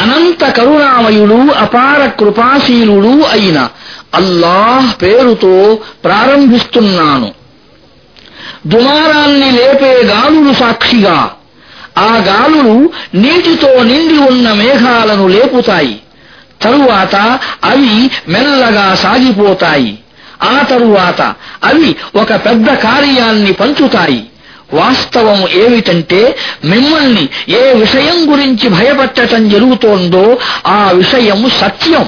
అనంత కరుణామయుడు అపార కృపాశీలుడు అయిన అల్లాహ్ పేరుతో ప్రారంభిస్తున్నాను. దుమారాన్ని లేపే గాలులు సాక్షిగా ఆ గాలులు నీటితో నిండి ఉన్న మేఘాలను లేపుతాయి. తరువాత అవి మెల్లగా సాగిపోతాయి. ఆ తరువాత అవి ఒక పెద్ద కార్యాన్ని పంచుతాయి. వాస్తవం ఏమిటంటే మిమ్మల్ని ఏ విషయం గురించి భయపట్టటం జరుగుతోందో ఆ విషయం సత్యం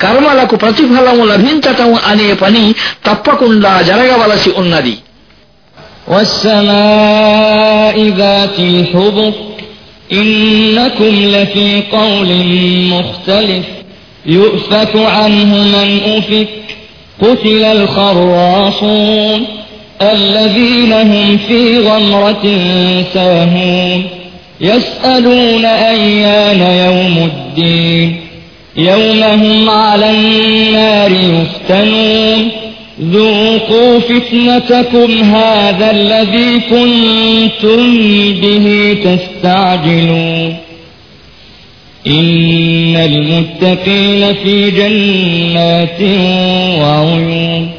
కర్మలకు ప్రతిఫలము లభించటం అనే పని తప్పకుండా జరగవలసి ఉన్నది والسماء ذات الحبك إنكم لفي قول مختلف يؤفك عنه من أفك قتل الخراصون الذين هم في غمرة ساهون يسألون أيان يوم الدين يوم هم على النار يفتنون ذوقوا فتنتكم هذا الذي كنتم به تستعجلون إن المتقين في جنات وعيون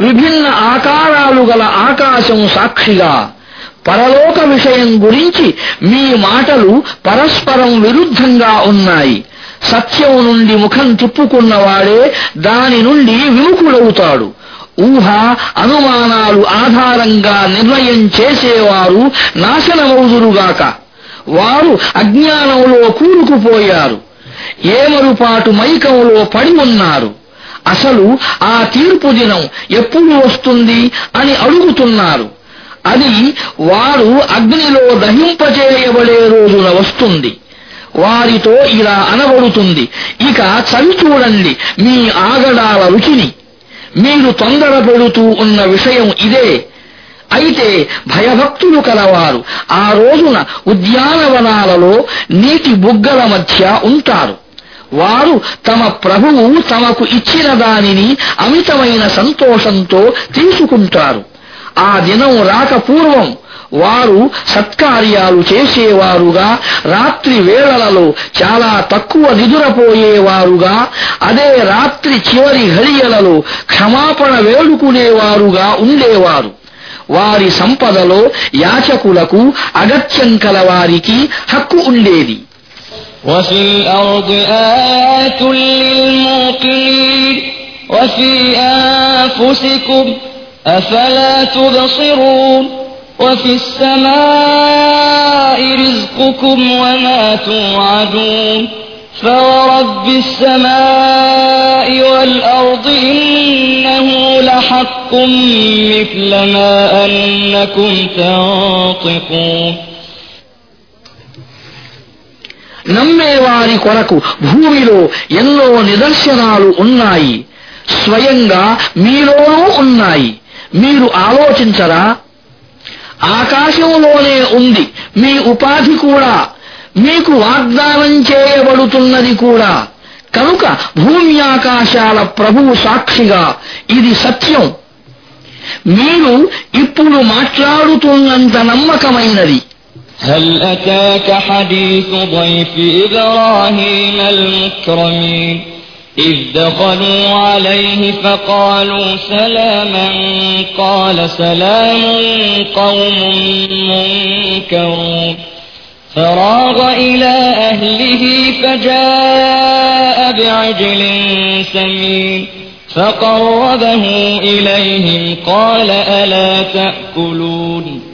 విభిన్న ఆకారాలు గల ఆకాశం సాక్షిగా పరలోక విషయం గురించి మీ మాటలు పరస్పరం విరుద్ధంగా ఉన్నాయి. సత్యం నుండి ముఖం తిప్పుకున్నవాడే దాని నుండి విముఖుడవుతాడు. ఊహ అనుమానాలు ఆధారంగా నిర్ణయం చేసేవారు నాశనమవుదురుగాక. వారు అజ్ఞానంలో కూరుకుపోయారు. ఏమరుపాటు మైకంలో పడి ఉన్నారు. అసలు ఆ తీర్పు దినం ఎప్పుడు వస్తుంది అని అడుగుతున్నారు. అది వారు అగ్నిలో దహింపచేయబడే రోజున వస్తుంది. వారితో ఇలా అనబడుతుంది. ఇక చవి చూడండి మీ ఆగడాల రుచిని. మీరు తొందర పెడుతూ ఉన్న విషయం ఇదే. అయితే భయభక్తులు కలవారు. ఆ రోజున ఉద్యానవనాలలో నీటి బుగ్గల మధ్య ఉంటారు. వారు తమ ప్రభువు తమకు ఇచ్చిన దానిని అమితమైన సంతోషంతో తీసుకుంటారు. ఆ దినం రాక పూర్వం వారు సత్కార్యాలు చేసేవారుగా రాత్రి వేళలలో చాలా తక్కువ నిదురపోయేవారుగా అదే రాత్రి చివరి ఘడియలలో క్షమాపణ వేడుకునేవారుగా ఉండేవారు. వారి సంపదలో యాచకులకు అగత్యం కలవారికి హక్కు ఉండేది. وفي الأرض آيات للموقنين وفي أنفسكم أفلا تبصرون وفي السماء رزقكم وما توعدون فورب السماء والأرض إنه لحق مثل ما أنكم تنطقون నమ్మేవారి కొరకు భూమిలో ఎన్నో నిదర్శనాలు ఉన్నాయి. స్వయంగా మీలోనూ ఉన్నాయి. మీరు ఆలోచించరా? ఆకాశంలోనే ఉంది. మీ ఉపాధి కూడా. మీకు వాగ్దానం చేయబడుతున్నది కూడా. కనుక భూమి ఆకాశాల ప్రభువు సాక్షిగా ఇది సత్యం. మీరు ఇప్పుడు మాట్లాడుతున్నంత నమ్మకమైనది. هل أتاك حديث ضيف إبراهيم المكرمين؟ إذ دخلوا عليه فقالوا سلاما قال سلام قوم منكرون. فراغ إلى أهله فجاء بعجل سمين. فقربه إليهم قال ألا تأكلون؟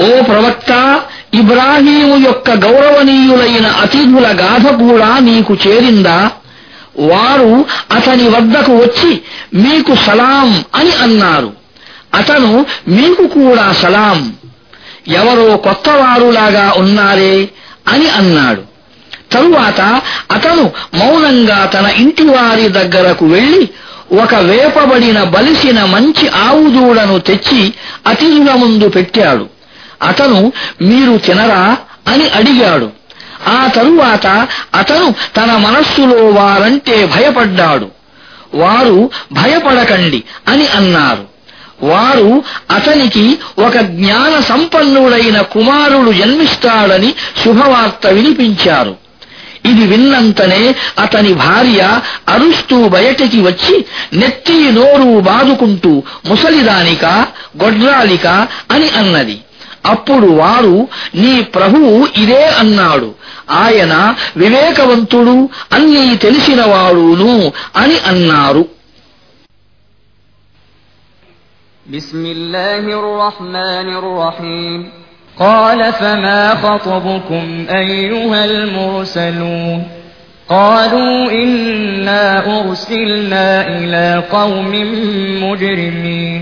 ఓ ప్రవక్త ఇబ్రాహీము యొక్క గౌరవనీయులైన అతిథుల గాథ కూడా నీకు చేరిందా? వారు అతని వద్దకు వచ్చి మీకు సలాం అని అన్నారు. అతను మీకు కూడా సలాం. ఎవరో కొత్తవారులాగా ఉన్నారే అని అన్నాడు. తరువాత అతను మౌనంగా తన ఇంటివారి దగ్గరకు వెళ్ళి ఒక వేపబడిన బలిసిన మంచి ఆవుదూడను తెచ్చి అతిథుల ముందు పెట్టాడు. అతను మీరు తినరా అని అడిగాడు. ఆ తరువాత అతను తన మనస్సులో వారంటే భయపడ్డాడు. వారు భయపడకండి అని అన్నారు. వారు అతనికి ఒక జ్ఞాన సంపన్నుడైన కుమారుడు జన్మిస్తాడని శుభవార్త వినిపించారు. ఇది విన్నంతనే అతని భార్య అరుస్తూ బయటికి వచ్చి నెత్తి నోరు బాదుకుంటూ ముసలిదానిక గొడ్రాలిక అని అన్నది. అప్పుడు వారు నీ ప్రభువు ఇదే అన్నాడు ఆయన వివేకవంతుడు అన్నీ తెలిసినవాడును అని అన్నారు بسم الله الرحمن الرحيم قال فما خطبكم أيها المرسلون قالوا إنا أرسلنا إلى قوم مجرمين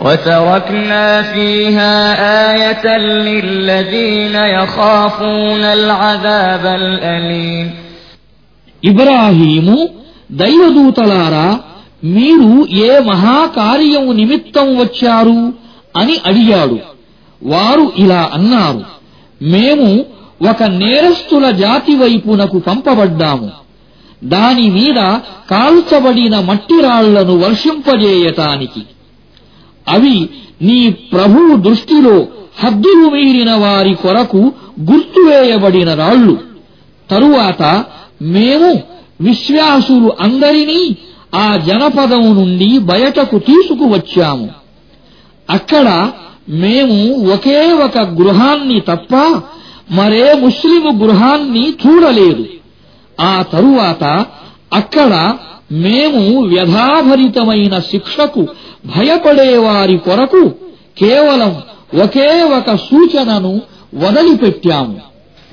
وتركنا فيها آية للذين يخافون العذاب الأليم ఇబ్రాహీము దైవదూతలారా మీరు ఏ మహాకార్యం నిమిత్తం వచ్చారు అని అడిగాడు వారు ఇలా అన్నారు మేము ఒక నేరస్తుల జాతి వైపునకు పంపబడ్డాము దాని మీద కాల్చబడిన మట్టి రాళ్లను వర్షింపజేయటానికి అవి నీ ప్రభువు దృష్టిలో హద్దులు మీరిన వారి కొరకు గుర్తువేయబడిన రాళ్ళు తరువాత మేము విశ్వాసులు అందరినీ ఆ జనపదం నుండి బయటకు తీసుకువచ్చాము. అక్కడ మేము ఒకే ఒక గృహాన్ని తప్ప మరే ముస్లిము గృహాన్ని చూడలేదు. ఆ తరువాత అక్కడ మేము వ్యధాభరితమైన శిక్షకు భయపడేవారి కొరకు కేవలం ఒకే ఒక సూచనను వదిలిపెట్టాము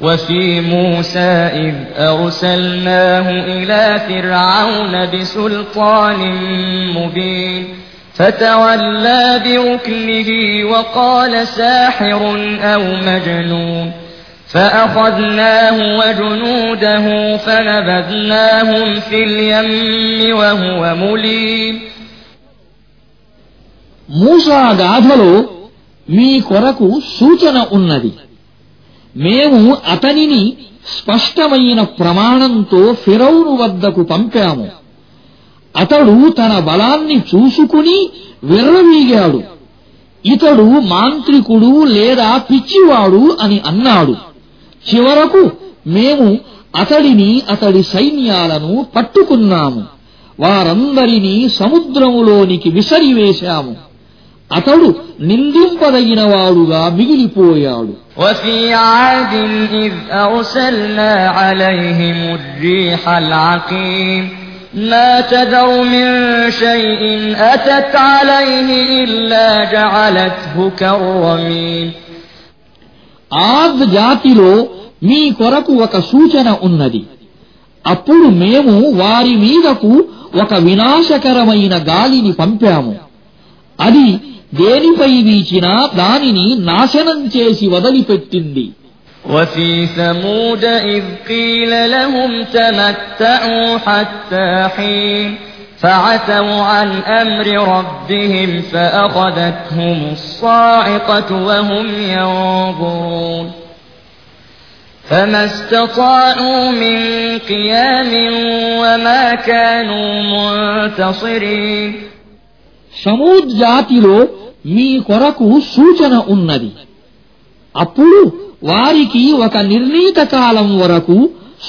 وفي موسى إذ أرسلناه إلى فرعون بسلطان مبين فتولى بركنه وقال ساحر أو مجنون فأخذناه وجنوده فنبذناهم في اليم وهو مليم మూసా గాథలో మీ కొరకు సూచన ఉన్నది మేము అతనిని స్పష్టమైన ప్రమాణంతో ఫిరౌను వద్దకు పంపాము అతడు తన బలాన్ని చూసుకుని విర్రవీగాడు ఇతడు మాంత్రికుడు లేదా పిచ్చివాడు అని అన్నాడు చివరకు మేము అతడిని అతడి సైన్యాలను పట్టుకున్నాము వారందరినీ సముద్రములోనికి విసరివేశాము అతడు నిందింపదగినవాడుగా మిగిలిపోయాడు وفي عاد إذ أرسلنا عليهم الريح العقيم ما تذر من شيء أتت عليه إلا جعلته كالرميم ఆద్ జాతిలో మీ కొరకు ఒక సూచన ఉన్నది అప్పుడు మేము వారి మీదకు ఒక వినాశకరమైన గాలిని పంపాము అది దేనిపై వీచినా దానిని నాశనం చేసి వదిలిపెట్టింది وفي ثمود إذ قيل لهم تمتعوا حتى حين فعتوا عن أمر ربهم فأخذتهم الصاعقة وهم ينظرون فما استطاعوا من قيام وما كانوا منتصرين సమూద్ జాతిలో మీ కొరకు సూచన ఉన్నది అప్పుడు వారికి ఒక నిర్ణీత కాలం వరకు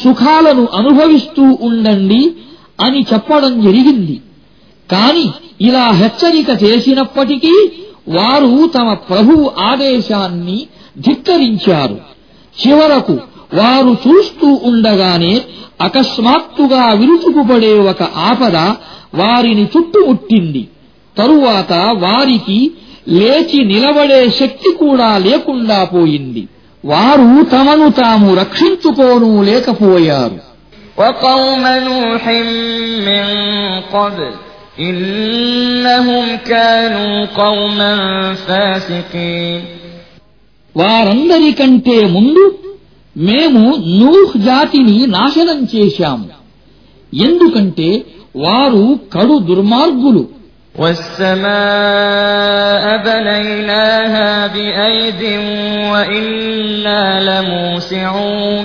సుఖాలను అనుభవిస్తూ ఉండండి అని చెప్పడం జరిగింది. కాని ఇలా హెచ్చరిక చేసినప్పటికీ వారు తమ ప్రభువు ఆదేశాన్ని ధిక్కరించారు. చివరకు వారు చూస్తూ ఉండగానే అకస్మాత్తుగా విరుచుకుపడే ఒక ఆపద వారిని చుట్టుముట్టింది. తరువాత వారికి లేచి నిలబడే శక్తి కూడా లేకుండా పోయింది. వారు తమను తాము రక్షించుకోను లేకపోయారు. وقوم نوح من قبل إنهم كانوا قوما فاسقين వారందరికంటే ముందు మేము నూహ్ జాతిని నాశనం చేశాము ఎందుకంటే వారు కడు దుర్మార్గులు والسماء بنيناها بأيد وإنا لموسعون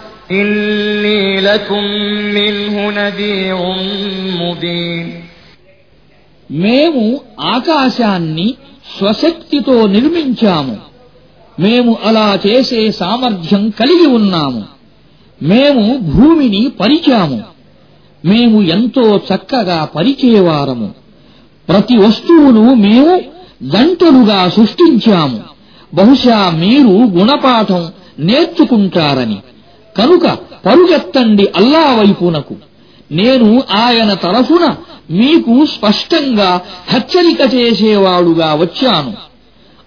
إني لكم منه نذير مبين మేము ఆకాశాన్ని స్వశక్తితో నిర్మించాము మేము అలా చేసే సామర్థ్యం కలిగి ఉన్నాము మేము భూమిని పరిచాము మేము ఎంతో చక్కగా పరిచేవారము ప్రతి వస్తువును మేము గంటలుగా సృష్టించాము బహుశా మీరు గుణపాఠం నేర్చుకుంటారని కనుక పరుగెత్తండి అల్లా వైపునకు. నేను ఆయన తరఫున మీకు స్పష్టంగా హెచ్చరిక చేసేవాడుగా వచ్చాను.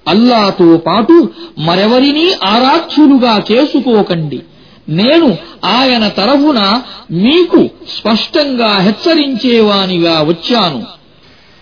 అల్లాతో పాటు మరెవరినీ ఆరాధ్యులుగా చేసుకోకండి. నేను ఆయన తరఫున మీకు స్పష్టంగా హెచ్చరించేవానిగా వచ్చాను.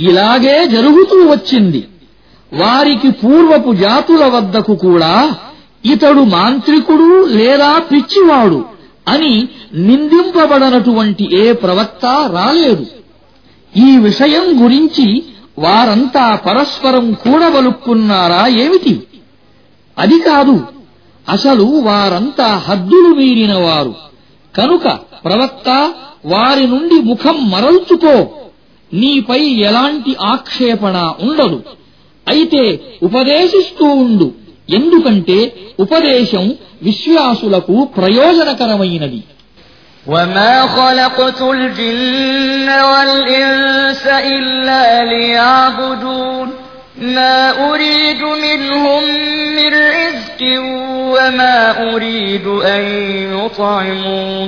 ఇలాగే జరుగుతూ వచ్చింది. వారికి పూర్వపు జాతుల వద్దకు కూడా ఇతడు మాంత్రికుడు లేదా పిచ్చివాడు అని నిందింపబడనటువంటి ఏ ప్రవక్త రాలేదు. ఈ విషయం గురించి వారంతా పరస్పరం కూడబలుక్కున్నారా ఏమిటి? అది కాదు అసలు వారంతా హద్దులు మీరినవారు. కనుక ప్రవక్త వారి నుండి ముఖం మరల్చుకో. నీపై ఎలాంటి ఆక్షేపణ ఉండదు అయితే ఉపదేశిస్తూ ఉండు ఎందుకంటే ఉపదేశం విశ్వాసులకు ప్రయోజనకరమైనది وما خلقت الجن والإنس إلا ليعبدون ما أريد منهم من رزق وما أريد أن يطعمون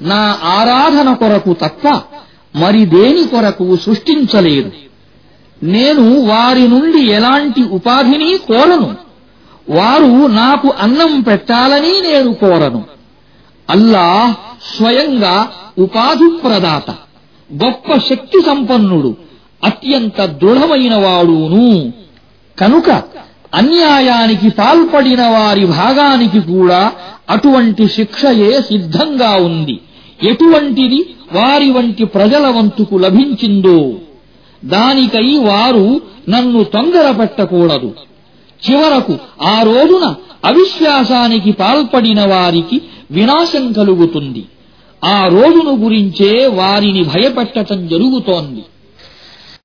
నా ఆరాధన కొరకు తప్ప మరి దేని కొరకు సృష్టించలేదు. నేను వారి నుండి ఎలాంటి ఉపాధిని కోరను? వారు నాకు అన్నం పెట్టాలని నేను కోరను. అల్లాహ్ స్వయంగా ఉపాధి ప్రదాత గొప్ప శక్తి సంపన్నుడు అత్యంత దృఢమైన వాడును. కనుక అన్యాయానికి పాల్పడిన వారి భాగానికి కూడా అటువంటి శిక్షయే సిద్ధంగా ఉంది. ఎటువంటిది వారి వంటి ప్రజల వంతుకు లభించిందో దానికై వారు నన్ను తొందరపెట్టకూడదు. చివరకు ఆ రోజున అవిశ్వాసానికి పాల్పడిన వారికి వినాశం కలుగుతుంది. ఆ రోజును గురించే వారిని భయపెట్టటం జరుగుతోంది.